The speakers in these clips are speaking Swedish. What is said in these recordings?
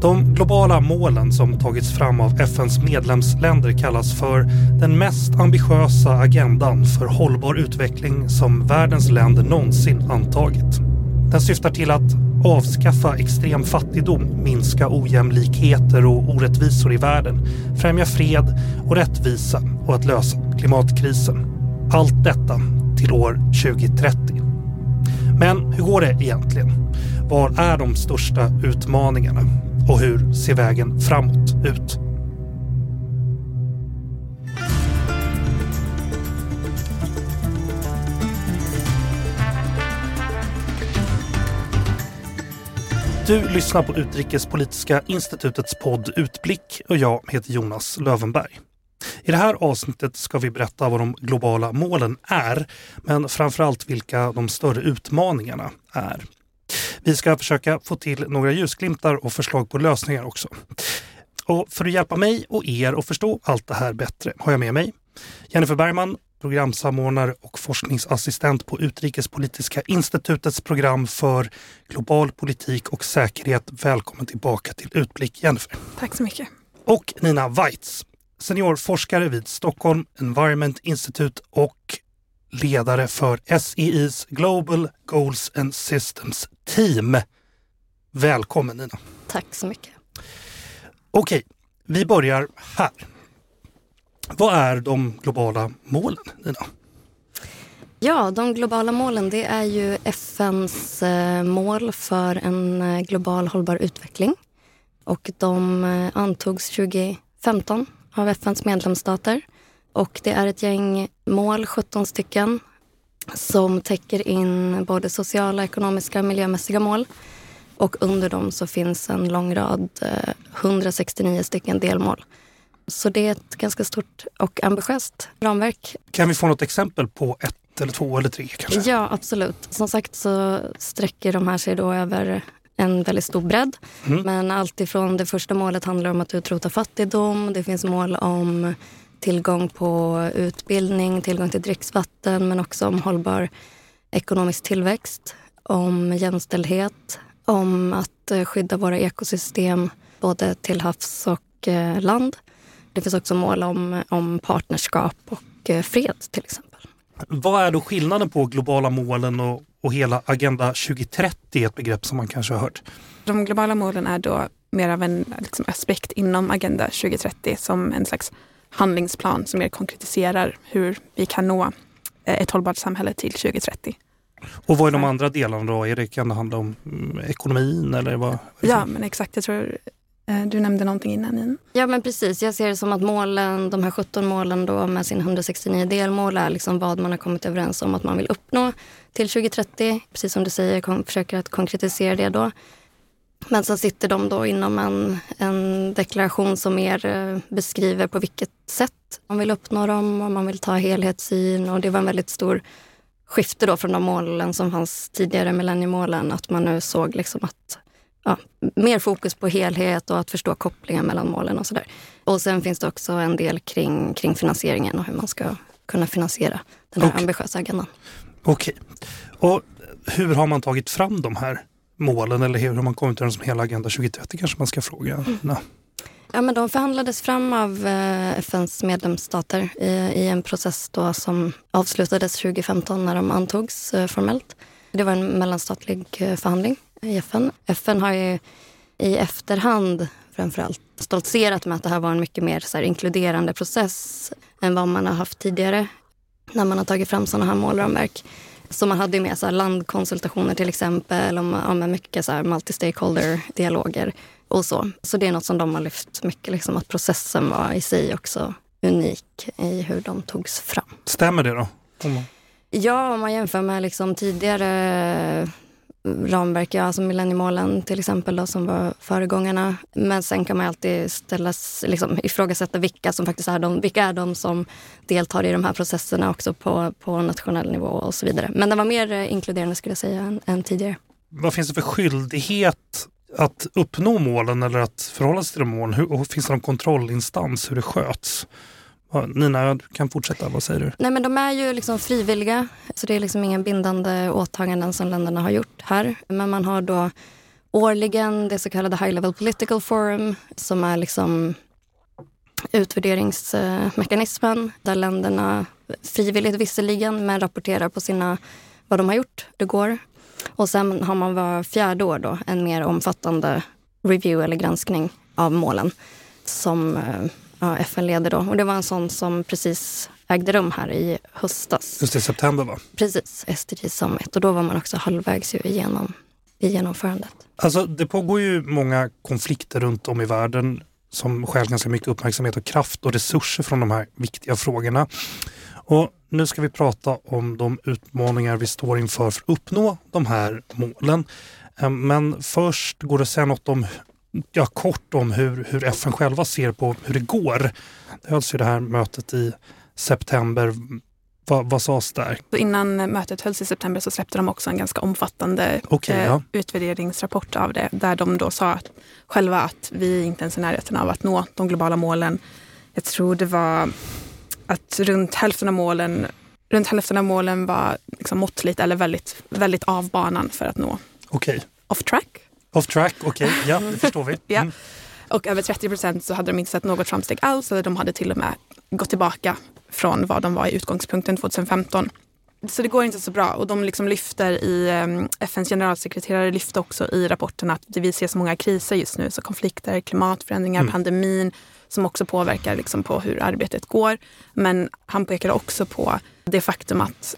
De globala målen som tagits fram av FNs medlemsländer kallas för den mest ambitiösa agendan för hållbar utveckling som världens länder någonsin antagit. Den syftar till att avskaffa extrem fattigdom, minska ojämlikheter och orättvisor i världen, främja fred och rättvisa och att lösa klimatkrisen. Allt detta till år 2030. Men hur går det egentligen? Var är de största utmaningarna? Och hur ser vägen framåt ut? Du lyssnar på Utrikespolitiska institutets podd Utblick och jag heter Jonas Lövenberg. I det här avsnittet ska vi berätta vad de globala målen är, men framförallt vilka de större utmaningarna är. Vi ska försöka få till några ljusglimtar och förslag på lösningar också. Och för att hjälpa mig och er att förstå allt det här bättre har jag med mig Jennifer Bergman, programsamordnare och forskningsassistent på Utrikespolitiska institutets program för global politik och säkerhet. Välkommen tillbaka till Utblick Jennifer. Tack så mycket. Och Nina Weitz, seniorforskare vid Stockholm Environment Institute och ledare för SEIs Global Goals and Systems Team. Välkommen Nina! Tack så mycket. Okej, vi börjar här. Vad är de globala målen, Nina? Ja, de globala målen det är ju FNs eh, mål för en eh, global hållbar utveckling. Och de eh, antogs 2015 av FNs medlemsstater. Och det är ett gäng mål, 17 stycken, som täcker in både sociala, ekonomiska och miljömässiga mål. Och under dem så finns en lång rad, 169 stycken delmål. Så det är ett ganska stort och ambitiöst ramverk. Kan vi få något exempel på ett eller två eller tre kanske? Ja, absolut. Som sagt så sträcker de här sig då över en väldigt stor bredd. Mm. Men alltifrån det första målet handlar om att utrota fattigdom. Det finns mål om tillgång på utbildning, tillgång till dricksvatten men också om hållbar ekonomisk tillväxt, om jämställdhet, om att skydda våra ekosystem både till havs och eh, land. Det finns också mål om, om partnerskap och eh, fred till exempel. Vad är då skillnaden på globala målen och, och hela Agenda 2030, ett begrepp som man kanske har hört? De globala målen är då mer av en liksom, aspekt inom Agenda 2030 som en slags handlingsplan som mer konkretiserar hur vi kan nå eh, ett hållbart samhälle till 2030. Och vad är de andra delarna då? Är det, kan det handla om mm, ekonomin eller vad? Ja, men exakt. Jag tror Eh, du nämnde någonting innan Nina. Ja men precis. Jag ser det som att målen, de här 17 målen då med sina 169 delmål är liksom vad man har kommit överens om att man vill uppnå till 2030. Precis som du säger, försöker att konkretisera det då. Men så sitter de då inom en, en deklaration som mer eh, beskriver på vilket sätt man vill uppnå dem och man vill ta helhetssyn. Och det var en väldigt stor skifte då från de målen som fanns tidigare, millenniemålen, att man nu såg liksom att ja, mer fokus på helhet och att förstå kopplingen mellan målen och sådär. Och sen finns det också en del kring, kring finansieringen och hur man ska kunna finansiera den här okay. ambitiösa agendan. Okej. Okay. Och hur har man tagit fram de här målen eller hur man kommit överens om hela Agenda 2030 kanske man ska fråga? Mm. Ja, men de förhandlades fram av eh, FNs medlemsstater i, i en process då som avslutades 2015 när de antogs eh, formellt. Det var en mellanstatlig eh, förhandling i FN. FN har ju i efterhand framförallt stoltserat med att det här var en mycket mer så här, inkluderande process än vad man har haft tidigare när man har tagit fram sådana här målramverk. Så man hade med så här, landkonsultationer till exempel, om, om mycket så här, multi-stakeholder-dialoger och så. Så det är något som de har lyft mycket, liksom, att processen var i sig också unik i hur de togs fram. Stämmer det då? Ja, om man jämför med liksom tidigare ramverk, ja, alltså millenniemålen till exempel då, som var föregångarna. Men sen kan man alltid ställas, liksom, ifrågasätta vilka som faktiskt är de, vilka är de som deltar i de här processerna också på, på nationell nivå och så vidare. Men den var mer eh, inkluderande skulle jag säga än, än tidigare. Vad finns det för skyldighet att uppnå målen eller att förhålla sig till de målen? Hur, finns det någon kontrollinstans hur det sköts? Nina, du kan fortsätta. Vad säger du? Nej, men de är ju liksom frivilliga, så det är liksom inga bindande åtaganden som länderna har gjort här. Men man har då årligen det så kallade High Level Political Forum som är liksom utvärderingsmekanismen där länderna frivilligt visserligen men rapporterar på sina, vad de har gjort. Det går. Och sen har man var fjärde år då en mer omfattande review eller granskning av målen som eh, ja, FN leder då. Och det var en sån som precis ägde rum här i höstas. Just i september va? Precis, SDG Summit. Och då var man också halvvägs igenom i genomförandet. Alltså det pågår ju många konflikter runt om i världen som stjäl ganska mycket uppmärksamhet och kraft och resurser från de här viktiga frågorna. Och nu ska vi prata om de utmaningar vi står inför för att uppnå de här målen. Eh, men först går det att säga något om, ja, kort om hur, hur FN själva ser på hur det går. Det hölls ju det här mötet i september. Va, vad sades där? Innan mötet hölls i september så släppte de också en ganska omfattande okay, ja. eh, utvärderingsrapport av det. Där de då sa att, själva att vi inte ens är i närheten av att nå de globala målen. Jag tror det var att runt hälften av målen, runt hälften av målen var liksom måttligt eller väldigt, väldigt av banan för att nå okay. off track. Off track, okej, okay. ja det förstår vi. Mm. ja. Och över 30 procent så hade de inte sett något framsteg alls eller de hade till och med gått tillbaka från vad de var i utgångspunkten 2015. Så det går inte så bra och de liksom lyfter i ehm, FNs generalsekreterare lyfter också i rapporten att vi ser så många kriser just nu, så konflikter, klimatförändringar, mm. pandemin som också påverkar liksom på hur arbetet går. Men han pekar också på det faktum att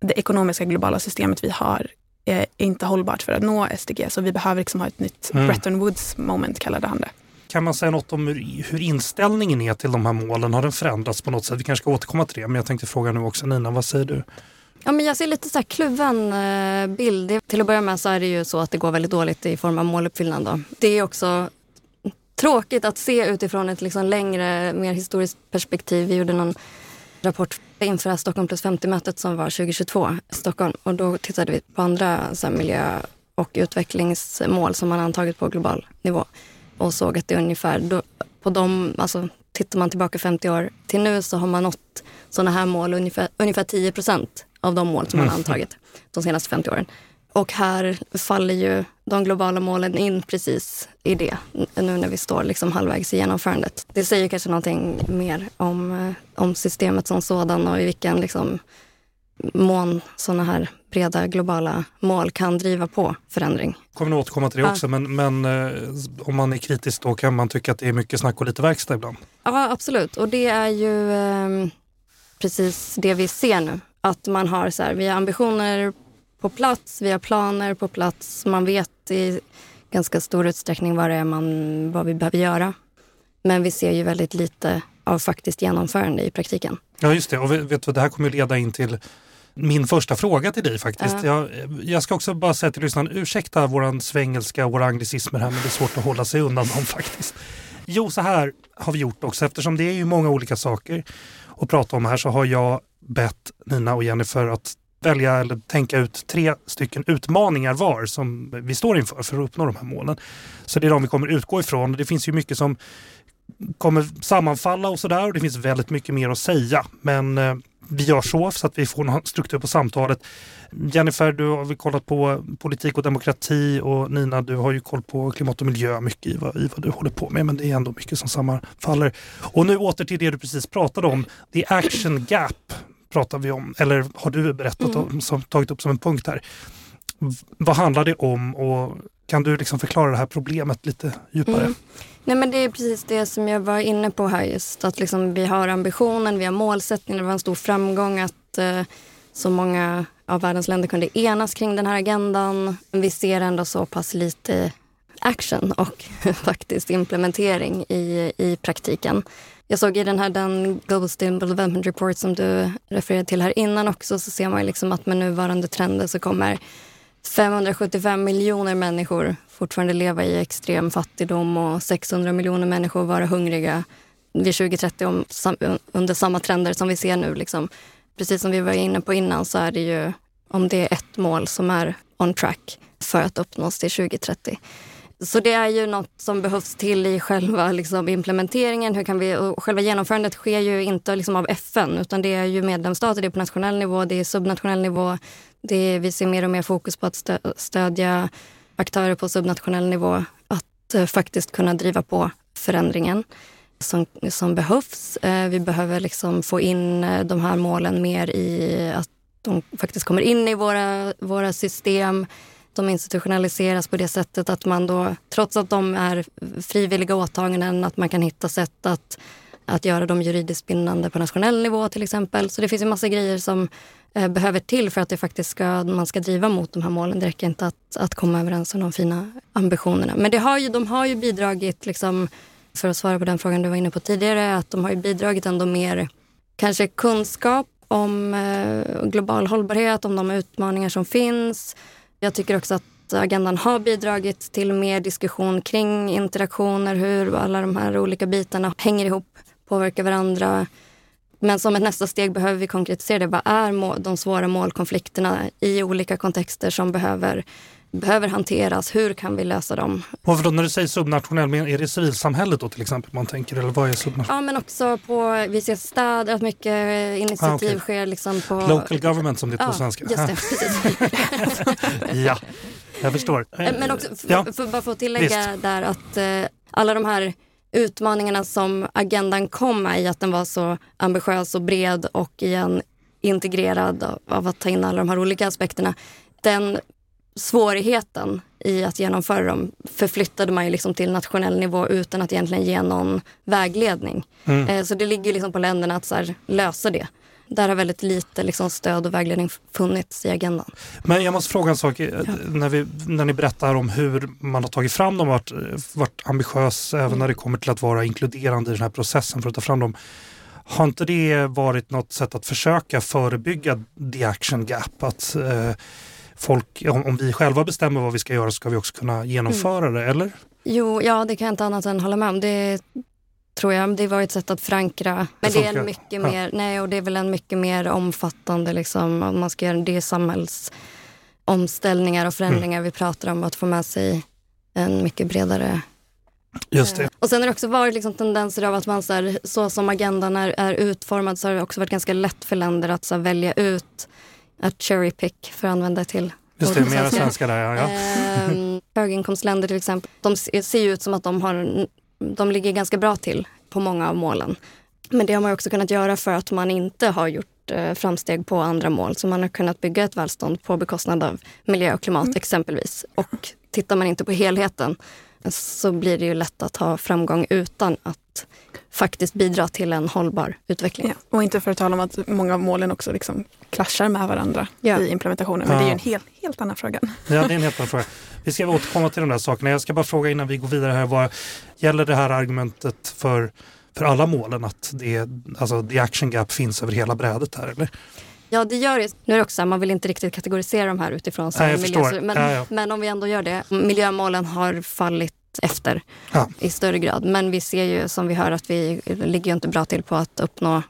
det ekonomiska globala systemet vi har är inte hållbart för att nå SDG. Så vi behöver liksom ha ett nytt mm. Bretton Woods moment kallade han det. Kan man säga något om hur, hur, inställningen är till de här målen? Har den förändrats på något sätt? Vi kanske ska återkomma till det, men jag tänkte fråga nu också Nina, vad säger du? Ja, men jag ser lite så här kluven eh, bild. Till att börja med så är det ju så att det går väldigt dåligt i form av måluppfyllnad. Då. Det är också tråkigt att se utifrån ett liksom längre, mer historiskt perspektiv. Vi gjorde någon rapport inför Stockholm plus 50-mötet som var 2022 i Stockholm. Och då tittade vi på andra så miljö och utvecklingsmål som man antagit på global nivå och såg att det är ungefär, då, på de, alltså tittar man tillbaka 50 år till nu så har man nått sådana här mål ungefär, ungefär 10 procent av de mål som man har mm. antagit de senaste 50 åren. Och här faller ju de globala målen in precis i det, nu när vi står liksom halvvägs i genomförandet. Det säger kanske någonting mer om, eh, om systemet som sådan och i vilken liksom, mån sådana här breda globala mål kan driva på förändring. Kommer nog återkomma till det också, men, men eh, om man är kritisk då kan man tycka att det är mycket snack och lite verkstad ibland? Ja, absolut. Och det är ju eh, precis det vi ser nu. Att man har så här, vi har ambitioner på plats, vi har planer på plats. Man vet i ganska stor utsträckning vad det är man, vad vi behöver göra. Men vi ser ju väldigt lite av faktiskt genomförande i praktiken. Ja just det, och vet du, det här kommer leda in till min första fråga till dig faktiskt. Uh. Jag, jag, ska också bara säga till lyssnarna, ursäkta våran svengelska och våra anglicismer här men det är svårt att hålla sig undan dem faktiskt. Jo, så här har vi gjort också eftersom det är ju många olika saker att prata om här så har jag bett Nina och Jennifer att välja eller tänka ut tre stycken utmaningar var som vi står inför för att uppnå de här målen. Så det är de vi kommer utgå ifrån. Det finns ju mycket som kommer sammanfalla och sådär och det finns väldigt mycket mer att säga. Men eh, vi gör så så att vi får någon struktur på samtalet. Jennifer, du har väl kollat på politik och demokrati och Nina, du har ju koll på klimat och miljö mycket i vad, i vad du håller på med, men det är ändå mycket som sammanfaller. Och nu åter till det du precis pratade om, the action gap pratar vi om, eller har du berättat mm. om, som, tagit upp som en punkt här. Vad handlar det om och kan du liksom förklara det här problemet lite djupare? Mm. Nej, men det är precis det som jag var inne på här just. Att liksom vi har ambitionen, vi har målsättningen. Det var en stor framgång att eh, så många av världens länder kunde enas kring den här agendan. Vi ser ändå så pass lite action och faktiskt implementering i, i praktiken. Jag såg i den här den Global Sustainable Development Report som du refererade till här innan också så ser man liksom att med nuvarande trender så kommer 575 miljoner människor fortfarande leva i extrem fattigdom och 600 miljoner människor vara hungriga vid 2030 om, under samma trender som vi ser nu. Liksom. Precis som vi var inne på innan så är det ju om det är ett mål som är on track för att uppnås till 2030. Så det är ju något som behövs till i själva liksom, implementeringen. Hur kan vi, och själva genomförandet sker ju inte liksom, av FN utan det är ju medlemsstater, det är på nationell nivå, det är subnationell nivå. Det är, vi ser mer och mer fokus på att stödja aktörer på subnationell nivå att eh, faktiskt kunna driva på förändringen som, som behövs. Eh, vi behöver liksom få in eh, de här målen mer i att de faktiskt kommer in i våra, våra system. De institutionaliseras på det sättet att man då, trots att de är frivilliga åtaganden, att man kan hitta sätt att, att göra dem juridiskt bindande på nationell nivå till exempel. Så det finns en massa grejer som eh, behöver till för att det faktiskt ska, man ska driva mot de här målen. Det räcker inte att, att komma överens om de fina ambitionerna. Men det har ju, de har ju bidragit liksom, för att svara på den frågan du var inne på tidigare, att de har bidragit ändå mer kanske kunskap om eh, global hållbarhet, om de utmaningar som finns. Jag tycker också att agendan har bidragit till mer diskussion kring interaktioner, hur alla de här olika bitarna hänger ihop, påverkar varandra. Men som ett nästa steg behöver vi konkretisera det. Vad är de svåra målkonflikterna i olika kontexter som behöver behöver hanteras. Hur kan vi lösa dem? Och då, när du säger subnationell, är det civilsamhället då till exempel man tänker? Eller vad är subnationell? Ja, men också på, vi ser städer, att mycket initiativ ah, okay. sker liksom på... Local government som det är på ja, svenska. Just det, precis. ja, jag förstår. Eh, men också, för, ja. för, bara för att tillägga Visst. där att eh, alla de här utmaningarna som agendan kom med i att den var så ambitiös och bred och igen integrerad av, av att ta in alla de här olika aspekterna. Den svårigheten i att genomföra dem förflyttade man ju liksom till nationell nivå utan att egentligen ge någon vägledning. Mm. Eh, så det ligger liksom på länderna att här, lösa det. Där har väldigt lite liksom stöd och vägledning funnits i agendan. Men jag måste fråga en sak. Ja. När, vi, när ni berättar om hur man har tagit fram dem och varit, varit ambitiös även mm. när det kommer till att vara inkluderande i den här processen för att ta fram dem. Har inte det varit något sätt att försöka förebygga the action gap? Att, eh, folk, om, om, vi själva bestämmer vad vi ska göra så ska vi också kunna genomföra mm. det, eller? Jo, ja det kan jag inte annat än hålla med om. Det tror jag. Det var ett sätt att förankra. Men det, är en mycket ja. mer, nej och det är väl en mycket mer omfattande, liksom, man ska göra det samhällsomställningar och förändringar mm. vi pratar om. Att få med sig en mycket bredare Just det. Och sen har det också varit liksom tendenser av att man så, här, så som agendan är, är utformad så har det också varit ganska lätt för länder att så här, välja ut att cherry pick, för att använda till Just det, mer svenska där ja. ja. Ehm, höginkomstländer till exempel, de ser ju ut som att de, har, de ligger ganska bra till på många av målen. Men det har man också kunnat göra för att man inte har gjort eh, framsteg på andra mål. Så man har kunnat bygga ett välstånd på bekostnad av miljö och klimat mm. exempelvis. Och tittar man inte på helheten så blir det ju lätt att ha framgång utan att faktiskt bidra till en hållbar utveckling. Ja, och inte för att tala om att många av målen också liksom klaschar med varandra ja. i implementationen. Men ja. det är ju en helt, helt annan fråga. Ja, det är en helt annan fråga. Vi ska återkomma till de där sakerna. Jag ska bara fråga innan vi går vidare här. Vad gäller det här argumentet för, för alla målen att det, alltså, the action gap finns över hela brädet här, eller? Ja, det gör det. Nu är det också man vill inte riktigt kategorisera de här utifrån Nej, miljö, men, ja, ja. men om vi ändå gör det. Miljömålen har fallit efter ja. i större grad. Men vi ser ju som vi hör att vi ligger inte bra till på att uppnå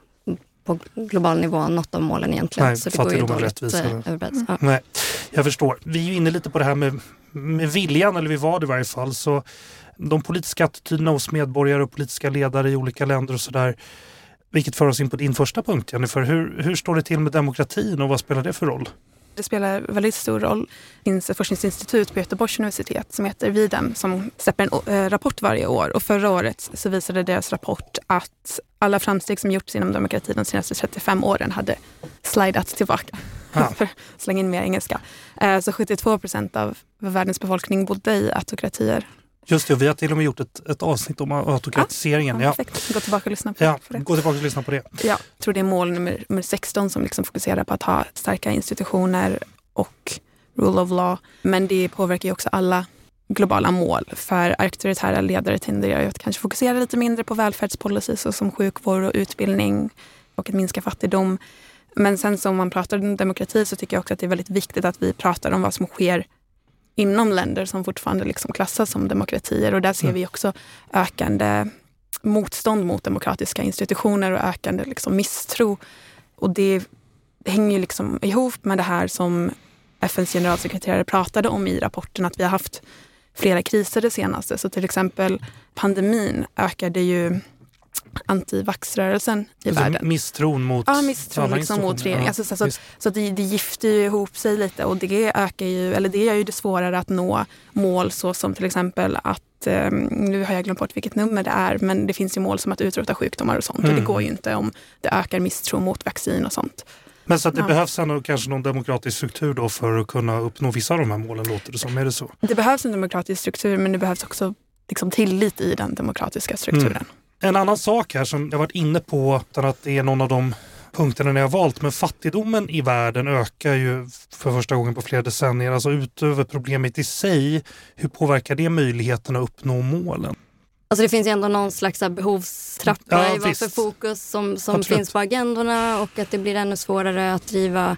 på global nivå något av målen egentligen. Nej, så det går ju dåligt eh, överbredd. Ja. Nej, jag förstår. Vi är ju inne lite på det här med, med viljan, eller vi var det i varje fall. Så de politiska attityderna hos medborgare och politiska ledare i olika länder och sådär. Vilket för oss in på din första punkt Jennifer. Hur, hur står det till med demokratin och vad spelar det för roll? Det spelar väldigt stor roll. Det finns ett forskningsinstitut på Göteborgs universitet som heter Videm som släpper en eh, rapport varje år. Och förra året så visade deras rapport att alla framsteg som gjorts inom demokrati de senaste 35 åren hade slidats tillbaka. Ja. För slänga in mer engelska. Eh, så 72 procent av världens befolkning bodde i autokratier Just det, vi har till och med gjort ett, ett avsnitt om autokratiseringen. Ja, ja. Gå tillbaka och lyssna på, ja, det. Gå tillbaka och lyssna på det. Ja, jag tror det är mål nummer, nummer 16 som liksom fokuserar på att ha starka institutioner och rule of law. Men det påverkar ju också alla globala mål. För auktoritära ledare tenderar ju att kanske fokusera lite mindre på välfärdspolicy såsom sjukvård och utbildning och att minska fattigdom. Men sen som man pratar om demokrati så tycker jag också att det är väldigt viktigt att vi pratar om vad som sker inom länder som fortfarande liksom klassas som demokratier. Och där ser mm. vi också ökande motstånd mot demokratiska institutioner och ökande liksom misstro. Och det hänger liksom ihop med det här som FNs generalsekreterare pratade om i rapporten, att vi har haft flera kriser det senaste. Så till exempel pandemin ökade ju antivaxrörelsen i alltså världen. Misstron mot Ja, misstron liksom mot regeringen. Ja, alltså, så, så, så det, det gifter ju ihop sig lite och det ökar ju, eller det gör ju det svårare att nå mål så som till exempel att eh, nu har jag glömt bort vilket nummer det är, men det finns ju mål som att utrota sjukdomar och sånt. Mm. Och det mm. går ju inte om det ökar misstro mot vaccin och sånt. Men så att det ja. behövs ändå kanske någon demokratisk struktur då för att kunna uppnå vissa av de här målen, låter det som. Är det så? Det behövs en demokratisk struktur, men det behövs också liksom tillit i den demokratiska strukturen. Mm. En annan sak här som jag varit inne på, utan att det är någon av de punkterna ni har valt, men fattigdomen i världen ökar ju för första gången på flera decennier. Alltså utöver problemet i sig, hur påverkar det möjligheten att uppnå målen? Alltså det finns ju ändå någon slags behovstrappa ja, i vad för fokus som, som finns på agendorna och att det blir ännu svårare att driva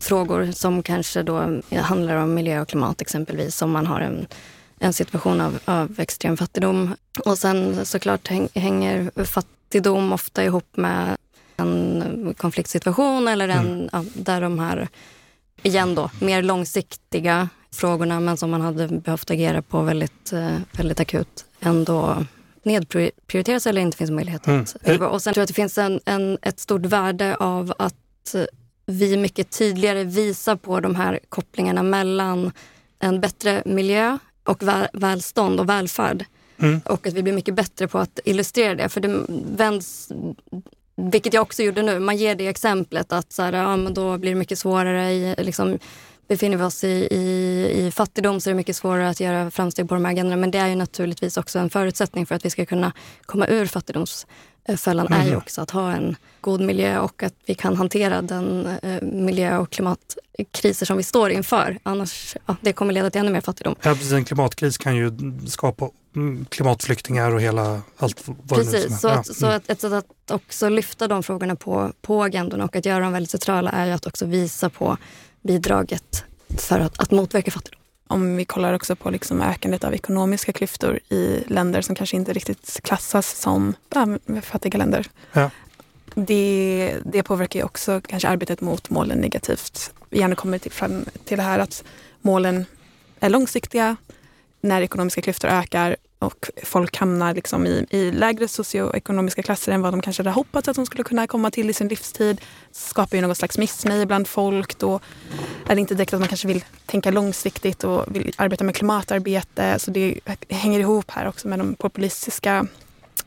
frågor som kanske då handlar om miljö och klimat exempelvis, om man har en en situation av, av extrem fattigdom. Och sen såklart hänger fattigdom ofta ihop med en konfliktsituation eller en, mm. ja, där de här, igen då, mer långsiktiga frågorna men som man hade behövt agera på väldigt, eh, väldigt akut ändå nedprioriteras eller inte finns möjlighet mm. att... Mm. Och sen tror jag att det finns en, en, ett stort värde av att vi mycket tydligare visar på de här kopplingarna mellan en bättre miljö, och väl, välstånd och välfärd. Mm. Och att vi blir mycket bättre på att illustrera det. För det vänds, vilket jag också gjorde nu, man ger det exemplet att så här, ja, men då blir det mycket svårare. I, liksom, befinner vi oss i, i, i fattigdom så är det mycket svårare att göra framsteg på de här agendorna. Men det är ju naturligtvis också en förutsättning för att vi ska kunna komma ur fattigdoms fällan mm. är ju mm. också att ha en god miljö och att vi kan hantera den eh, miljö och klimatkriser som vi står inför. Annars ja, det kommer leda till ännu mer fattigdom. Ja, precis, en klimatkris kan ju skapa mm, klimatflyktingar och hela allt vad Precis, det så, att, ja. så att ett sätt att också lyfta de frågorna på, på agendan och att göra dem väldigt centrala är ju att också visa på bidraget för att, att motverka fattigdom om vi kollar också på liksom ökandet av ekonomiska klyftor i länder som kanske inte riktigt klassas som fattiga länder. Ja. Det, det påverkar ju också kanske arbetet mot målen negativt. Vi gärna kommer till, fram till det här att målen är långsiktiga. När ekonomiska klyftor ökar och folk hamnar liksom i, i lägre socioekonomiska klasser än vad de kanske hade hoppats att de skulle kunna komma till i sin livstid. skapar ju något slags missnöje bland folk. Då är det inte direkt att man kanske vill tänka långsiktigt och vill arbeta med klimatarbete. Så det hänger ihop här också med de populistiska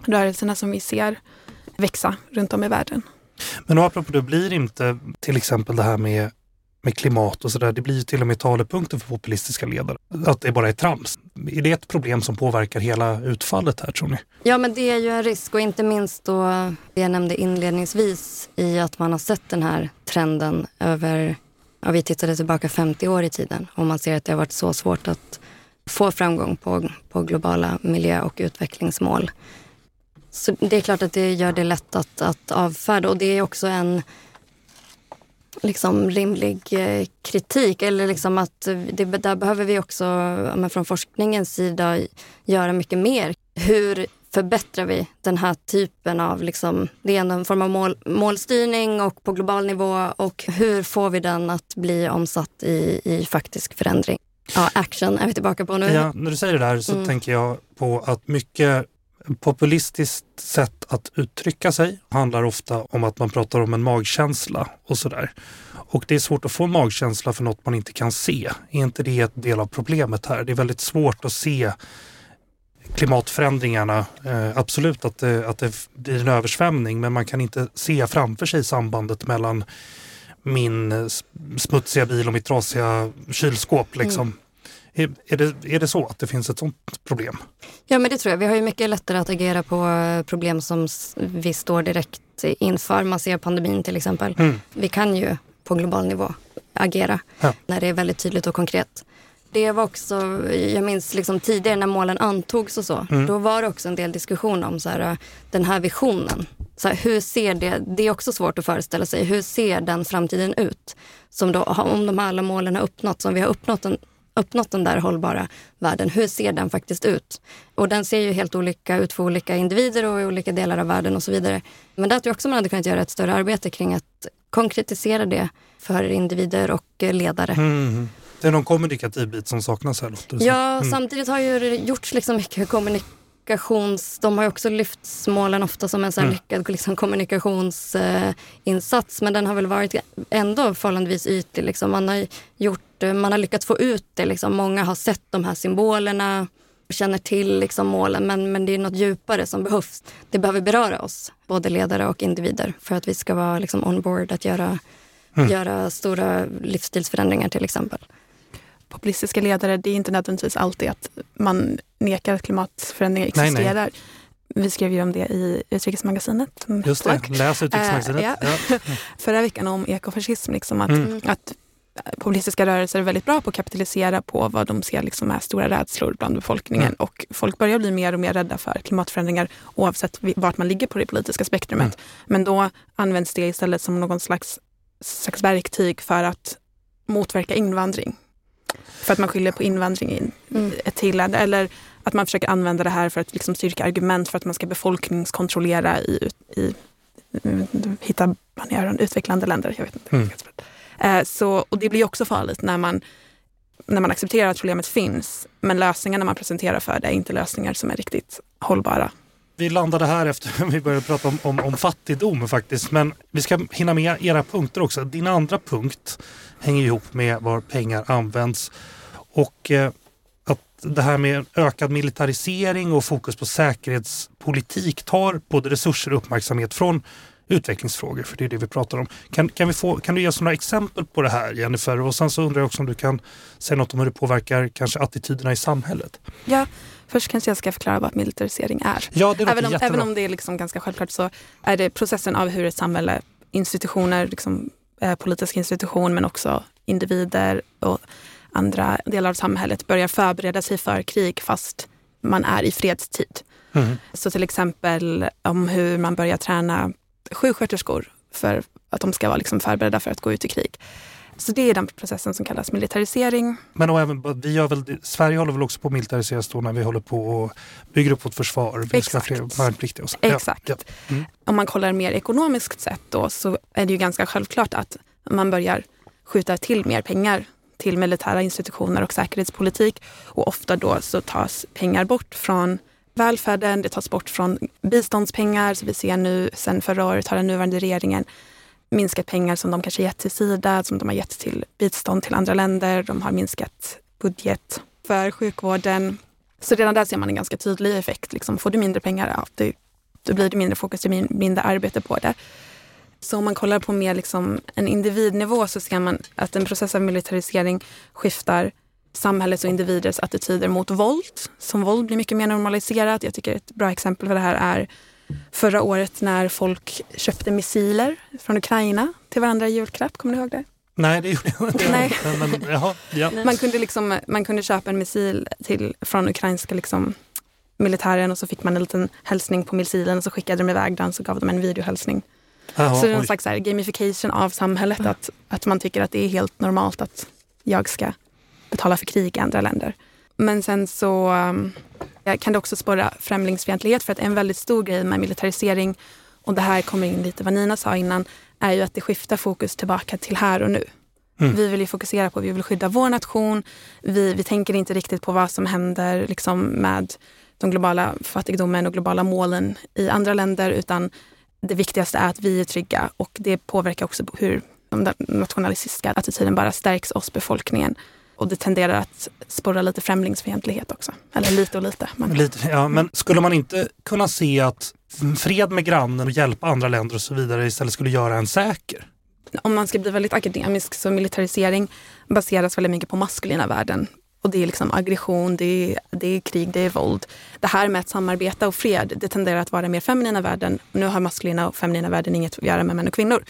rörelserna som vi ser växa runt om i världen. Men apropå det, blir inte till exempel det här med med klimat och sådär. Det blir ju till och med talepunkter för populistiska ledare. Att det bara är trams. Är det ett problem som påverkar hela utfallet här tror ni? Ja men det är ju en risk och inte minst då det jag nämnde inledningsvis i att man har sett den här trenden över, ja, vi tittade tillbaka 50 år i tiden och man ser att det har varit så svårt att få framgång på, på globala miljö och utvecklingsmål. Så det är klart att det gör det lätt att, att avfärda och det är också en liksom rimlig eh, kritik. Eller liksom att det, där behöver vi också men från forskningens sida göra mycket mer. Hur förbättrar vi den här typen av, liksom, det är en form av mål, målstyrning och på global nivå och hur får vi den att bli omsatt i, i faktisk förändring? Ja, action är vi tillbaka på nu. Ja, när du säger det där så mm. tänker jag på att mycket populistiskt sätt att uttrycka sig handlar ofta om att man pratar om en magkänsla och sådär. Och det är svårt att få en magkänsla för något man inte kan se. Är inte det ett del av problemet här? Det är väldigt svårt att se klimatförändringarna. Eh, absolut att det, att det blir en översvämning men man kan inte se framför sig sambandet mellan min smutsiga bil och mitt trasiga kylskåp. Liksom. Mm. Är, det, är det så att det finns ett sånt problem? Ja, men det tror jag. Vi har ju mycket lättare att agera på eh, problem som vi står direkt inför. Man ser pandemin till exempel. Mm. Vi kan ju på global nivå agera ja. när det är väldigt tydligt och konkret. Det var också, jag minns liksom tidigare när målen antogs och så, mm. då var det också en del diskussion om så här, den här visionen. Så här, hur ser det, det är också svårt att föreställa sig, hur ser den framtiden ut? Som då, om de här alla målen har uppnåtts, om vi har uppnått en uppnått den där hållbara världen, hur ser den faktiskt ut? Och den ser ju helt olika ut för olika individer och i olika delar av världen och så vidare. Men där tror jag också man hade kunnat göra ett större arbete kring att konkretisera det för individer och ledare. Mm. Det är någon kommunikativ bit som saknas här låter Ja, mm. samtidigt har ju gjorts liksom mycket kommunikations... De har ju också lyft målen ofta som en sån Mm. lyckad liksom, kommunikationsinsats. men den har väl varit ändå förhållandevis ytlig. Liksom. Man, har gjort, eh, man har lyckats få ut det. Liksom. Många har sett de här symbolerna känner till liksom, målen men, men det är något djupare som behövs. Det behöver beröra oss, både ledare och individer för att vi ska vara liksom, on board att göra, Mm. göra stora livsstilsförändringar till exempel. Populistiska ledare, det är inte nödvändigtvis alltid att man nekar att klimatförändringar Nej, nej. existerar. Vi skrev ju om det i Utrikesmagasinet. Just det, läs Utrikesmagasinet. Eh, ja. Förra veckan om ekofascism. Liksom, att, Mm. att populistiska rörelser är väldigt bra på att kapitalisera på vad de ser liksom är stora rädslor bland befolkningen. Mm. Och folk börjar bli mer och mer rädda för klimatförändringar oavsett vart man ligger på det politiska spektrumet. Mm. Men då används det istället som någon slags, slags verktyg för att motverka invandring. För att man skyller på invandring i Mm. ett till land. Eller att man försöker använda det här för att liksom styrka argument för att man ska befolkningskontrollera i, i, i hitta banéren, utvecklande länder. Jag vet inte. Mm. Eh, så, och det blir också farligt när man, när man accepterar att problemet finns. Men lösningarna man presenterar för det är inte lösningar som är riktigt hållbara. Vi landade här efter vi började prata om, om, om fattigdom faktiskt. Men vi ska hinna med era punkter också. Din andra punkt hänger ihop med var pengar används. Och eh, att det här med ökad militarisering och fokus på säkerhetspolitik tar både resurser och uppmärksamhet från utvecklingsfrågor, för det är det vi pratar om. Kan, kan, vi få, kan du ge oss några exempel på det här Jennifer? Och sen så undrar jag också om du kan säga något om hur det påverkar kanske attityderna i samhället. Ja, först kanske jag ska förklara vad militarisering är. Ja, det Även om, jättebra. även om det är liksom ganska självklart så är det processen av hur ett samhälle, institutioner, liksom, eh, politiska institutioner men också individer och andra delar av samhället börjar förbereda sig för krig fast man är i fredstid. Mm. Så till exempel om hur man börjar träna sjuksköterskor för att de ska vara liksom förberedda för att gå ut i krig. Så det är den processen som kallas militarisering. Men och även, vi gör väl, Sverige håller väl också på att militariseras då när vi håller på och bygger upp vårt försvar. Vi ska fler värnpliktiga och så. Exakt. Ja, ja. Mm. Om man kollar mer ekonomiskt sett då så är det ju ganska självklart att man börjar skjuta till mer pengar till militära institutioner och säkerhetspolitik. Och ofta då så tas pengar bort från välfärden, det tas bort från biståndspengar. Så vi ser nu, sen förra året har den nuvarande regeringen minskat pengar som de kanske gett till Sida, som de har gett till bistånd till andra länder. De har minskat budget för sjukvården. Så redan där ser man en ganska tydlig effekt. Liksom, får du mindre pengar, ja, du, då blir det mindre fokus, det blir mindre arbete på det. Så om man kollar på mer liksom en individnivå så ser man att en process av militarisering skiftar samhällets och individers attityder mot våld. Som våld blir mycket mer normaliserat. Jag tycker ett bra exempel för det här är förra året när folk köpte missiler från Ukraina till varandra i julklapp. Kommer ni ihåg det? Nej, det gjorde jag inte. Nej. Men, jaha, ja. Man kunde, liksom, man kunde köpa en missil till, från ukrainska liksom, militären och så fick man en liten hälsning på missilen och så skickade de iväg den så gav de en videohälsning. Jaha, så det är en oj. slags så här, gamification av samhället. Att, att man tycker att det är helt normalt att jag ska betala för krig i andra länder. Men sen så um, kan det också spåra främlingsfientlighet för att en väldigt stor grej med militarisering och det här kommer in lite vad Nina sa innan är ju att det skiftar fokus tillbaka till här och nu. Mm. Vi vill ju fokusera på, vi vill skydda vår nation. Vi, vi tänker inte riktigt på vad som händer liksom, med de globala fattigdomen och globala målen i andra länder utan det viktigaste är att vi är trygga och det påverkar också hur den nationalistiska attityden bara stärks oss, befolkningen. Och det tenderar att spåra lite främlingsfientlighet också. Eller lite och lite. Men Lite, ja, men skulle man inte kunna se att fred med grannen och hjälpa andra länder och så vidare istället skulle göra en säker? om man ska bli väldigt akademisk så militarisering baseras väldigt mycket på maskulina värden. Och det är liksom aggression, det är, det är krig, det är våld. Det här med att samarbeta och fred, det tenderar att vara mer feminina värden. Nu har maskulina och feminina värden inget att göra med män och kvinnor.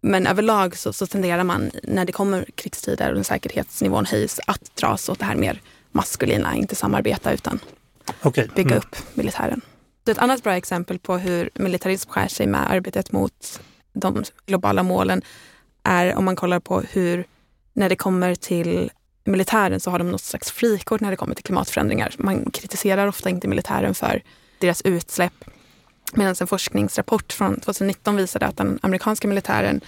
Men överlag så, så tenderar man, när det kommer krigstider och säkerhetsnivån höjs, att dras åt det här mer maskulina, inte samarbeta utan Okej. bygga mm. upp militären. Så ett annat bra exempel på hur militarism skär sig med arbetet mot de globala målen är om man kollar på hur, när det kommer till militären så har de något slags frikort när det kommer till klimatförändringar. Man kritiserar ofta inte militären för deras utsläpp. Medan en forskningsrapport från 2019 visade att den amerikanska militären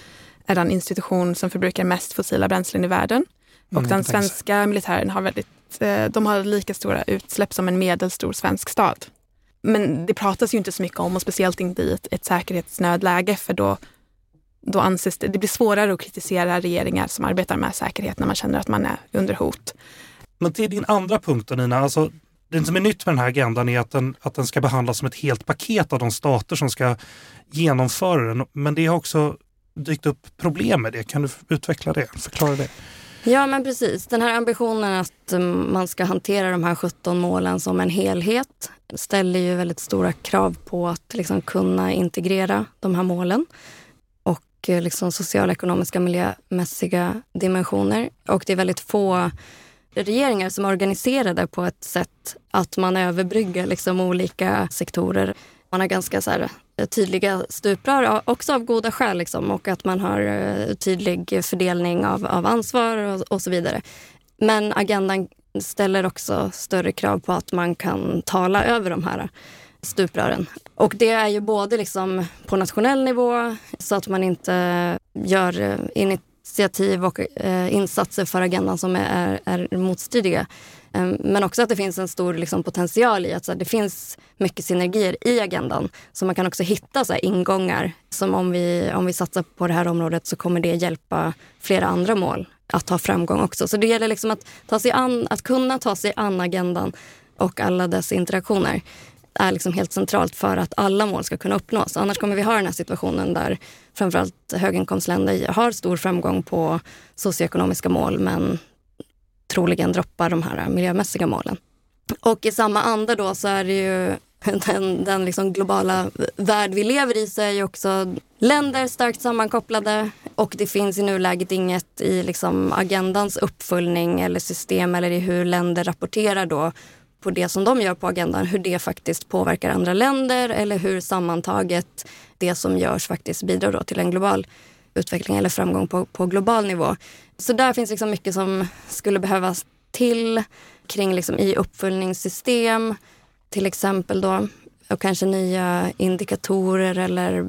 är den institution som förbrukar mest fossila bränslen i världen. Och Mm, den svenska militären har väldigt, eh, de har lika stora utsläpp som en medelstor svensk stad. Men det pratas ju inte så mycket om och speciellt inte i ett, ett säkerhetsnödläge för då, då anses det, det blir svårare att kritisera regeringar som arbetar med säkerhet när man känner att man är under hot. Men till din andra punkt då Nina, alltså det som är nytt med den här agendan är att den, att den ska behandlas som ett helt paket av de stater som ska genomföra den. Men det har också dykt upp problem med det. Kan du utveckla det? Förklara det. Ja men precis. Den här ambitionen att um, man ska hantera de här 17 målen som en helhet ställer ju väldigt stora krav på att liksom kunna integrera de här målen och eh, liksom sociala, ekonomiska, miljömässiga dimensioner. Och det är väldigt få regeringar som är organiserade på ett sätt att man överbryggar liksom olika sektorer. Man har ganska så här, eh, tydliga stuprör, också av goda skäl. Liksom, och att man har eh, tydlig fördelning av, av ansvar och, och så vidare. Men agendan ställer också större krav på att man kan tala över de här stuprören. Och det är ju både liksom på nationell nivå så att man inte gör eh, init initiativ och eh, insatser för agendan som är, är motstridiga. Eh, men också att det finns en stor liksom, potential i att så här, det finns mycket synergier i agendan. Så man kan också hitta så här, ingångar som om vi, om vi satsar på det här området så kommer det hjälpa flera andra mål att ha framgång också. Så det gäller liksom att, ta sig an, att kunna ta sig an agendan och alla dess interaktioner är liksom helt centralt för att alla mål ska kunna uppnås. Annars kommer vi ha den här situationen där framförallt höginkomstländer har stor framgång på socioekonomiska mål men troligen droppar de här miljömässiga målen. Och i samma anda då så är det ju den, den liksom globala värld vi lever i så är ju också länder starkt sammankopplade och det finns i nuläget inget i liksom agendans uppföljning eller system eller i hur länder rapporterar då på det som de gör på agendan, hur det faktiskt påverkar andra länder eller hur sammantaget det som görs faktiskt bidrar då till en global utveckling eller framgång på, på global nivå. Så där finns liksom mycket som skulle behövas till kring liksom i uppföljningssystem, till exempel då och kanske nya indikatorer eller,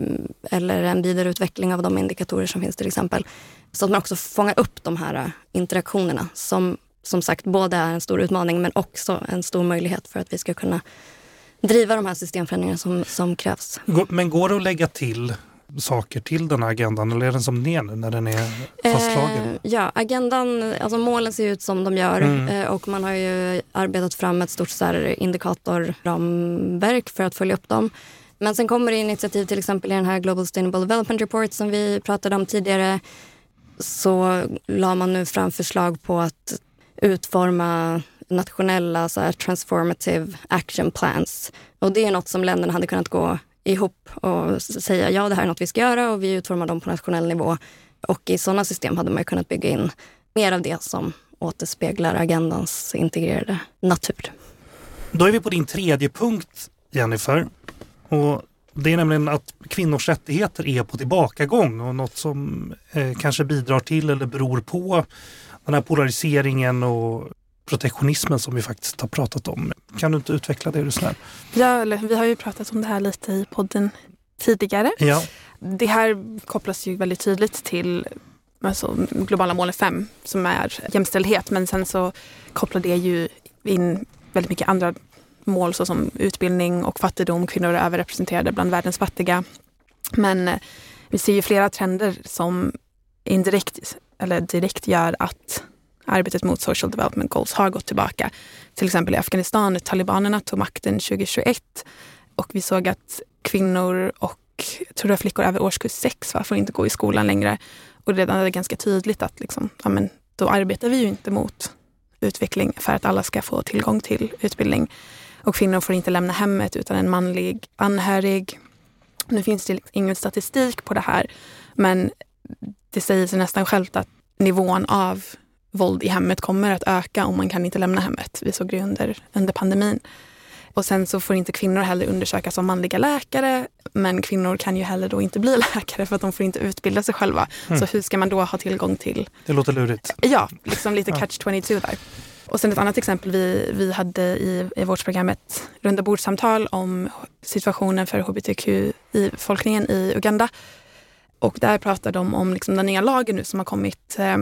eller en vidareutveckling av de indikatorer som finns till exempel. Så att man också fångar upp de här interaktionerna som som sagt både är en stor utmaning men också en stor möjlighet för att vi ska kunna driva de här systemförändringarna som, som krävs. Men går det att lägga till saker till den här agendan eller är den som den är nu när den är fastslagen? Eh, ja, agendan, alltså målen ser ut som de gör mm. eh, och man har ju arbetat fram ett stort så här, indikatorramverk för att följa upp dem. Men sen kommer det initiativ till exempel i den här Global Sustainable Development Report som vi pratade om tidigare så la man nu fram förslag på att utforma nationella så här, transformative action plans. Och det är något som länderna hade kunnat gå ihop och säga ja, det här är något vi ska göra och vi utformar dem på nationell nivå. Och i sådana system hade man kunnat bygga in mer av det som återspeglar agendans integrerade natur. Då är vi på din tredje punkt, Jennifer. Och det är nämligen att kvinnors rättigheter är på tillbakagång och något som eh, kanske bidrar till eller beror på den här polariseringen och protektionismen som vi faktiskt har pratat om. Kan du inte utveckla det är du snäll? Ja, vi har ju pratat om det här lite i podden tidigare. Ja. Det här kopplas ju väldigt tydligt till alltså, globala målet 5 som är jämställdhet men sen så kopplar det ju in väldigt mycket andra mål såsom utbildning och fattigdom. Kvinnor är överrepresenterade bland världens fattiga. Men eh, vi ser ju flera trender som indirekt eller direkt gör att arbetet mot social development goals har gått tillbaka. Till exempel i Afghanistan, talibanerna tog makten 2021 och vi såg att kvinnor och jag tror det var flickor över årskurs 6 va, får inte gå i skolan längre. Och redan är det ganska tydligt att liksom, ja, men, då arbetar vi ju inte mot utveckling för att alla ska få tillgång till utbildning. Och kvinnor får inte lämna hemmet utan en manlig anhörig. Nu finns det liksom ingen statistik på det här men det säger sig nästan självt att nivån av våld i hemmet kommer att öka om man kan inte lämna hemmet. Vi såg det under, under pandemin. Och sen så får inte kvinnor heller undersökas som manliga läkare. Men kvinnor kan ju heller då inte bli läkare för att de får inte utbilda sig själva. Mm. Så hur ska man då ha tillgång till... Det låter lurigt. Ja, liksom lite catch 22 där. Och sen ett annat exempel vi, vi hade i, i vårt program ett rundabordssamtal om situationen för hbtqi-befolkningen i Uganda. Och där pratar de om liksom den nya lagen nu som har kommit eh,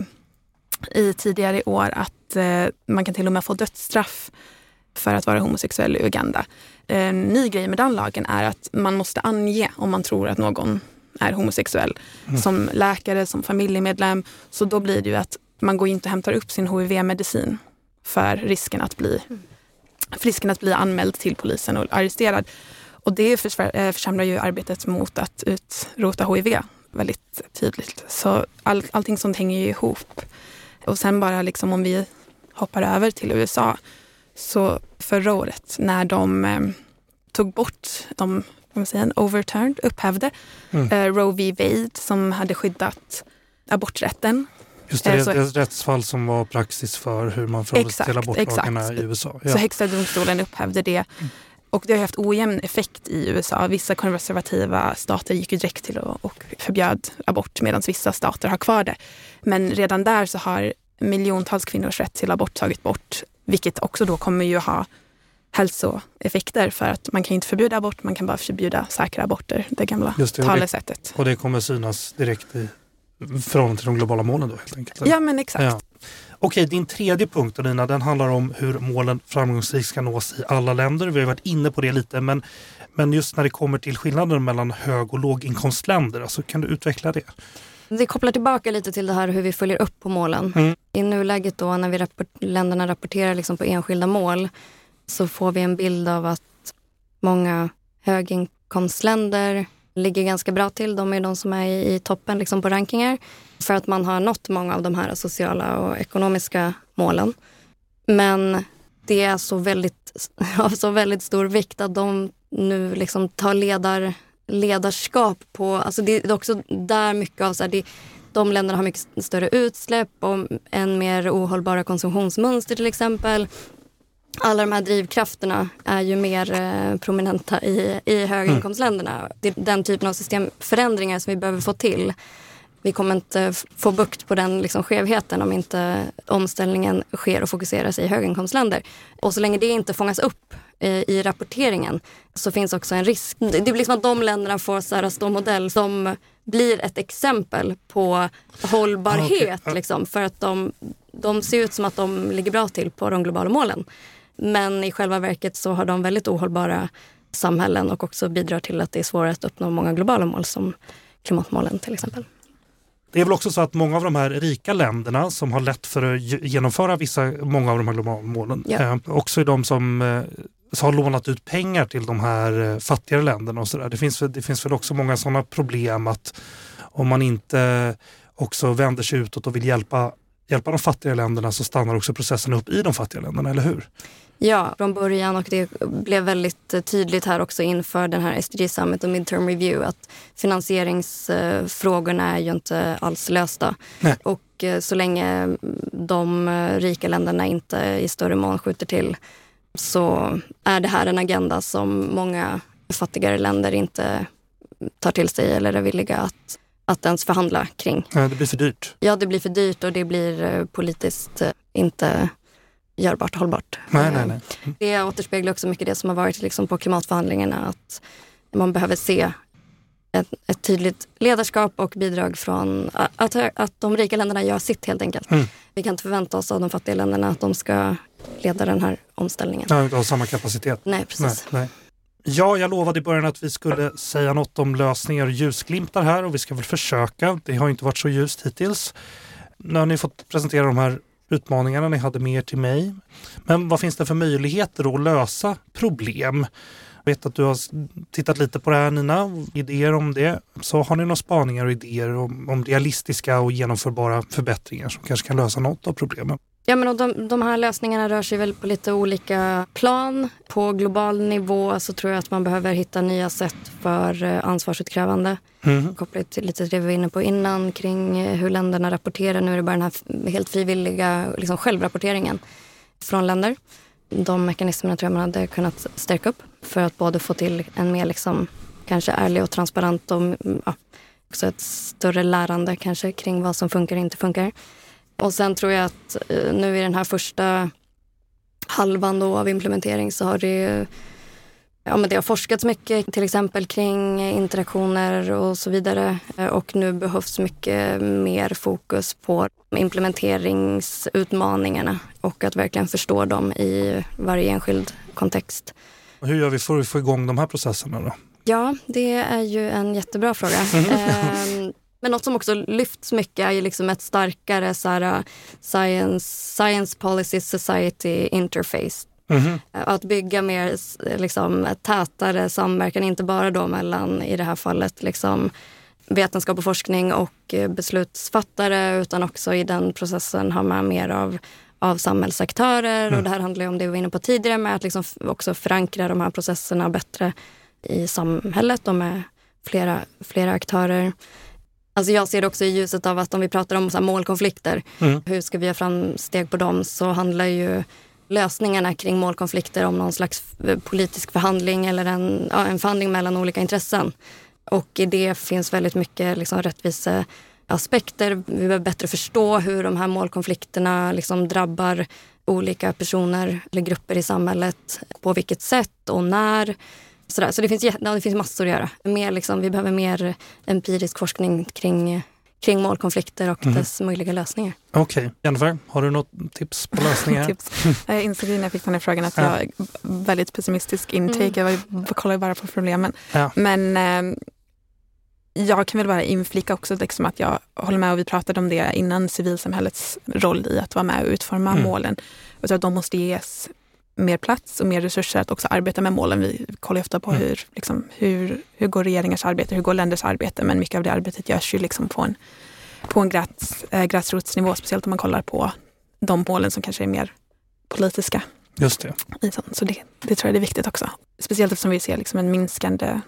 i tidigare i år att eh, man kan till och med få dödsstraff för att vara homosexuell i Uganda. en ny grej med den lagen är att man måste ange om man tror att någon är homosexuell. Mm. Som läkare, som familjemedlem. Så då blir det ju att man går inte och hämtar upp sin HIV-medicin för risken att bli, för risken att bli anmäld till polisen och arresterad. Och det eh, försämrar ju arbetet mot att utrota HIV väldigt tydligt. Så all, allting sånt hänger ju ihop. Och sen bara liksom om vi hoppar över till USA. Så förra året när de eh, tog bort, de vad säger, overturned, upphävde mm. eh, Roe v. Wade som hade skyddat aborträtten. Just det, eh, så, ett rättsfall som var praxis för hur man förhåller sig till abortlagarna i USA. Ja. Så högsta domstolen upphävde det. Och det har haft ojämn effekt i USA. Vissa konservativa stater gick ju direkt till och, och förbjöd abort medan vissa stater har kvar det. Men redan där så har miljontals kvinnors rätt till abort tagit bort. Vilket också då kommer ju ha hälsoeffekter för att man kan inte förbjuda abort, man kan bara förbjuda säkra aborter, det gamla Just det, talesättet. Och det kommer synas direkt i förhållande till de globala målen då helt enkelt? Ja men exakt. Ja. Okej, din tredje punkt Nina, den handlar om hur målen framgångsrikt ska nås i alla länder. Vi har varit inne på det lite, men, men just när det kommer till skillnaden mellan hög och låginkomstländer, alltså, kan du utveckla det? Det kopplar tillbaka lite till det här hur vi följer upp på målen. Mm. I nuläget då när vi rapport länderna rapporterar liksom på enskilda mål så får vi en bild av att många höginkomstländer ligger ganska bra till. De är de som är i, toppen liksom på rankingar för att man har nått många av de här sociala och ekonomiska målen. Men det är så väldigt, av så väldigt stor vikt att de nu liksom tar ledar, ledarskap på... Alltså det är också där mycket av... Så här, det, de länderna har mycket större utsläpp och en mer ohållbara konsumtionsmönster till exempel alla de här drivkrafterna är ju mer eh, prominenta i, i höginkomstländerna. Mm. Det är den typen av systemförändringar som vi behöver få till. Vi kommer inte få bukt på den liksom, skevheten om inte omställningen sker och fokuseras i höginkomstländer. Och så länge det inte fångas upp eh, i rapporteringen så finns också en risk. Det blir som att de länderna får så här, stå modell som blir ett exempel på hållbarhet. Okay. Liksom, för att de, de ser ut som att de ligger bra till på de globala målen. Men i själva verket så har de väldigt ohållbara samhällen och också bidrar till att det är svårare att uppnå många globala mål som klimatmålen till exempel. Det är väl också så att många av de här rika länderna som har lätt för att genomföra vissa, många av de här globala målen, ja. eh, också är de som eh, har lånat ut pengar till de här eh, fattigare länderna och så där. Det finns, det finns väl också många sådana problem att om man inte också vänder sig utåt och vill hjälpa hjälpa de fattiga länderna så stannar också processen upp i de fattiga länderna, eller hur? Ja, från början och det blev väldigt tydligt här också inför den här SDG Summit och Midterm Review att finansieringsfrågorna är ju inte alls lösta. Nej. Och eh, så länge de rika länderna inte i större mån skjuter till så är det här en agenda som många fattigare länder inte tar till sig eller är villiga att att ens förhandla kring. Ja, det blir för dyrt. Ja, det blir för dyrt och det blir eh, politiskt eh, inte görbart och hållbart. Nej, nej, nej. Mm. Det återspeglar också mycket det som har varit liksom på klimatförhandlingarna. Att man behöver se ett, ett tydligt ledarskap och bidrag från att, att de rika länderna gör sitt helt enkelt. Mm. Vi kan inte förvänta oss av de fattiga länderna att de ska leda den här omställningen. Ja, inte ha samma kapacitet. Nej, precis. Nej, nej. Ja, jag lovade i början att vi skulle säga något om lösningar och ljusglimtar här och vi ska väl försöka. Det har inte varit så ljust hittills. Nu har ni fått presentera de här utmaningarna ni hade med er till mig. Men vad finns det för möjligheter att lösa problem? Jag vet att du har tittat lite på det här Nina, idéer om det. Så har ni några spaningar och idéer om, om realistiska och genomförbara förbättringar som kanske kan lösa något av problemen? Ja, men de, de här lösningarna rör sig väl på lite olika plan. På global nivå så tror jag att man behöver hitta nya sätt för eh, ansvarsutkrävande. Mm. Kopplat till lite det vi var inne på innan kring eh, hur länderna rapporterar. Nu är det bara den här helt frivilliga liksom självrapporteringen från länder. De mekanismerna tror jag man hade kunnat stärka upp för att både få till en mer liksom, kanske ärlig och transparent och mm, ja, också ett större lärande kanske kring vad som funkar och inte funkar. Och sen tror jag att eh, nu i den här första halvan då av implementering så har det Ja, men det har forskats mycket till exempel kring interaktioner och så vidare. Eh, och nu behövs mycket mer fokus på implementeringsutmaningarna och att verkligen förstå dem i varje enskild kontext. Hur gör vi för att få igång de här processerna då? Ja, det är ju en jättebra fråga. eh, men något som också lyfts mycket är ju liksom ett starkare så här, uh, science, science Policy Society interface. Mm. Att bygga mer liksom, tätare samverkan, inte bara då mellan, i det här fallet, liksom, vetenskap och forskning och beslutsfattare utan också i den processen ha med mer av, av samhällsaktörer. Mm. Och det här handlar om det vi var inne på tidigare med att liksom också förankra de här processerna bättre i samhället och med flera, flera aktörer. Alltså jag ser det också i ljuset av att om vi pratar om så målkonflikter, mm. hur ska vi göra framsteg på dem, så handlar ju lösningarna kring målkonflikter om någon slags politisk förhandling eller en, ja, en förhandling mellan olika intressen. Och i det finns väldigt mycket liksom, rättviseaspekter. Vi behöver bättre förstå hur de här målkonflikterna liksom, drabbar olika personer eller grupper i samhället. På vilket sätt och när. Sådär. Så det finns, ja, det finns massor att göra. Mer, liksom, vi behöver mer empirisk forskning kring, kring målkonflikter och mm. dess möjliga lösningar. Okej. Okay. Jennifer, har du något tips på lösningar? tips. Jag insåg när jag fick den här frågan att jag har väldigt pessimistisk intake. Mm. Jag kollar bara på problemen. Ja. Men eh, jag kan väl bara inflika också liksom att jag håller med och vi pratade om det innan civilsamhällets roll i att vara med och utforma mm. målen. Jag tror att de måste ges mer plats och mer resurser att också arbeta med målen. Vi kollar ofta på mm. hur, liksom, hur, hur går regeringars arbete, hur går länders arbete, men mycket av det arbetet görs ju liksom på en, på en gräs, äh, gräsrotsnivå, speciellt om man kollar på de målen som kanske är mer politiska. Just det. Så det, det tror jag är viktigt också. Speciellt eftersom vi ser liksom en minskande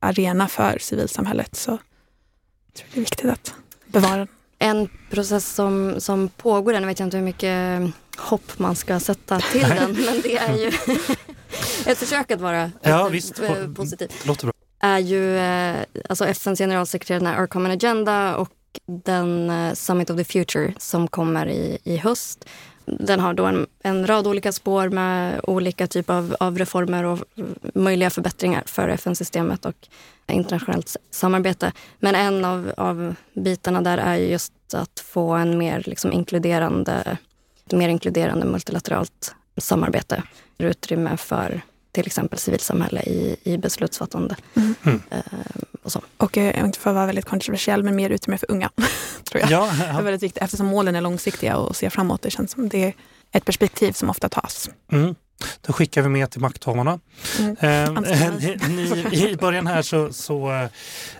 arena för civilsamhället så jag tror jag det är viktigt att bevara den. En process som, som pågår, vet jag inte hur mycket hopp man ska sätta till den, men det är ju ett försök att vara ja, visst. positiv. Låter bra. är ju eh, alltså FNs generalsekreterare Our Common Agenda och den eh, Summit of the Future som kommer i, i höst. Den har då en, en rad olika spår med olika typer av, av reformer och möjliga förbättringar för FN-systemet och internationellt samarbete. Men en av, av bitarna där är just att få en mer liksom inkluderande mer inkluderande multilateralt samarbete. Utrymme för till exempel civilsamhälle i, i beslutsfattande. Mm. mm. Eh, och, så. och eh, inte för att vara väldigt kontroversiell, men mer utrymme för unga. tror jag. Ja, ja. Det är väldigt viktigt eftersom målen är långsiktiga och ser framåt. Det känns som det är ett perspektiv som ofta tas. Mm. Då skickar vi med till makthavarna. Mm. Eh, ni, I början här så, så eh,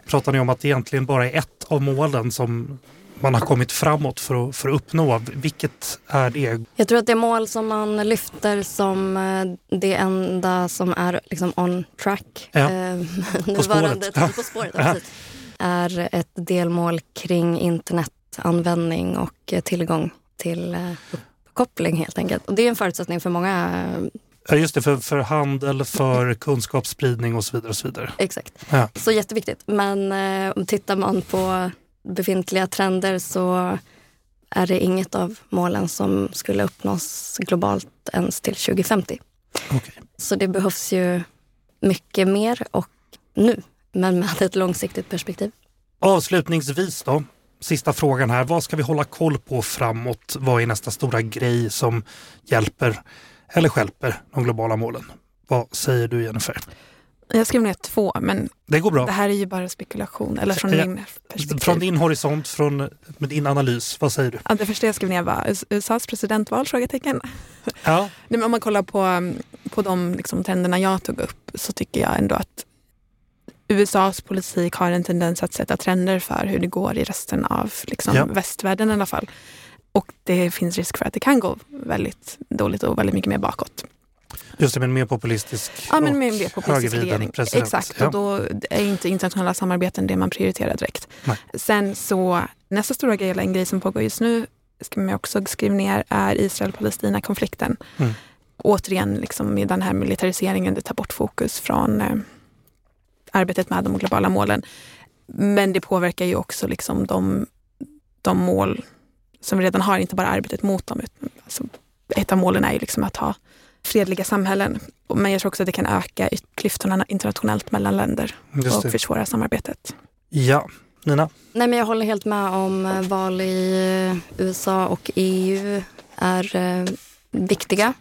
pratar ni om att det egentligen bara är ett av målen som man har kommit framåt för att, för att uppnå? Vilket är det? Jag tror att det mål som man lyfter som eh, det enda som är liksom on track, ja. eh, på spåret, på spåret ja. är ett delmål kring internetanvändning och eh, tillgång till uppkoppling helt enkelt. Och det är en förutsättning för många Ja, just det, för, för handel, för kunskapsspridning och så vidare. Och så vidare. Exakt. Ja. Så jätteviktigt. Men eh, tittar man på befintliga trender så är det inget av målen som skulle uppnås globalt ens till 2050. Okay. Så det behövs ju mycket mer och nu, men med ett långsiktigt perspektiv. Avslutningsvis då, sista frågan här. Vad ska vi hålla koll på framåt? Vad är nästa stora grej som hjälper eller skälper de globala målen? Vad säger du Jennifer? Jag skrev ner två, men det, går bra. det här är ju bara spekulation. Eller från min perspektiv. Från din horisont, från, din analys, vad säger du? Ja, det första jag skrev ner var USAs presidentval? Frågetecken. Ja. Nej, om man kollar på, på de liksom, trenderna jag tog upp så tycker jag ändå att USAs politik har en tendens att sätta trender för hur det går i resten av liksom, ja. västvärlden i alla fall. Och det finns risk för att det kan gå väldigt dåligt och väldigt mycket mer bakåt. Just det, men mer populistisk Ja, men mer, mer populistisk regering. President. Exakt, ja. och då är inte internationella samarbeten det man prioriterar direkt. Nej. Sen så, nästa stora grej, eller en grej som pågår just nu, ska man också skriva ner, är Israel-Palestina-konflikten. Mm. Återigen, liksom, med den här militariseringen, det tar bort fokus från eh, arbetet med de globala målen. Men det påverkar ju också liksom de, de mål som vi redan har, inte bara arbetet mot dem. Alltså, ett av målen är ju liksom att ha fredliga samhällen. Men jag tror också att det kan öka klyftorna internationellt mellan länder och försvåra samarbetet. Ja, Nina? Nej, men jag håller helt med om eh, val i eh, USA och EU är eh, viktiga.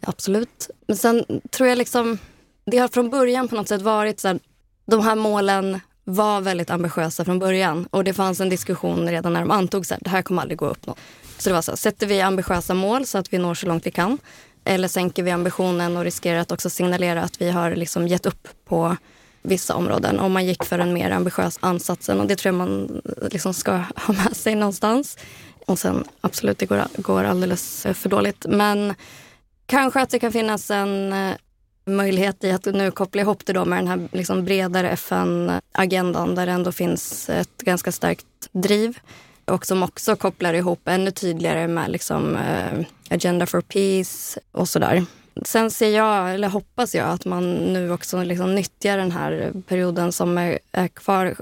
Absolut. Men sen tror jag liksom det har från början på något sätt varit så här, de här målen var väldigt ambitiösa från början och det fanns en diskussion redan när de antogs, det här kommer aldrig gå upp något. Så det var så här, sätter vi ambitiösa mål så att vi når så långt vi kan eller sänker vi ambitionen och riskerar att också signalera att vi har liksom gett upp på vissa områden om man gick för en mer ambitiös ansatsen och det tror jag man liksom ska ha med sig någonstans. Och sen absolut, det går, går alldeles för dåligt. Men kanske att det kan finnas en eh, möjlighet i att nu koppla ihop det då med den här liksom bredare FN-agendan där det ändå finns ett ganska starkt driv och som också kopplar ihop ännu tydligare med liksom, eh, Agenda for Peace och sådär. Sen ser jag, eller hoppas jag, att man nu också liksom nyttjar den här perioden som är, är kvar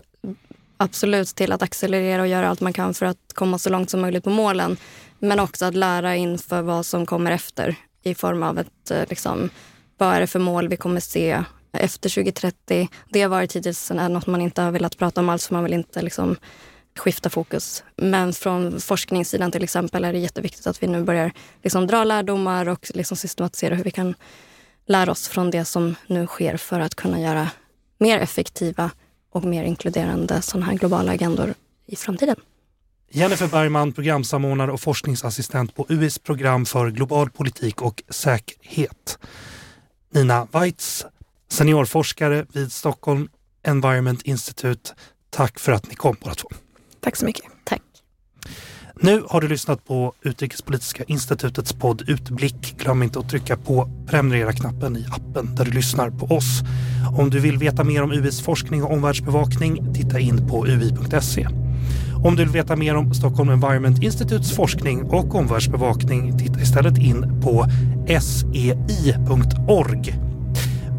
absolut till att accelerera och göra allt man kan för att komma så långt som möjligt på målen. Men också att lära inför vad som kommer efter i form av ett, eh, liksom, vad är det för mål vi kommer se efter 2030. Det har varit hittills något man inte har velat prata om alls för man vill inte liksom, skifta fokus. Men från forskningssidan till exempel är det jätteviktigt att vi nu börjar liksom dra lärdomar och liksom systematisera hur vi kan lära oss från det som nu sker för att kunna göra mer effektiva och mer inkluderande sådana här globala agendor i framtiden. Jennifer Bergman, programsamordnare och forskningsassistent på UIs program för global politik och säkerhet. Nina Weitz, seniorforskare vid Stockholm Environment Institute. Tack för att ni kom båda två. Tack så mycket. Tack. Nu har du lyssnat på Utrikespolitiska institutets podd Utblick. Glöm inte att trycka på prenumerera-knappen i appen där du lyssnar på oss. Om du vill veta mer om UIs forskning och omvärldsbevakning, titta in på ui.se. Om du vill veta mer om Stockholm Environment Institutes forskning och omvärldsbevakning, titta istället in på sei.org.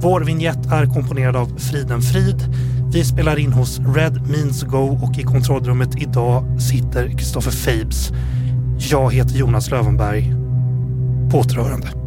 Vår vignett är komponerad av Friden Frid. Vi spelar in hos Red Means Go och i kontrollrummet idag sitter Kristoffer Fabes. Jag heter Jonas Lövenberg. På återhörande.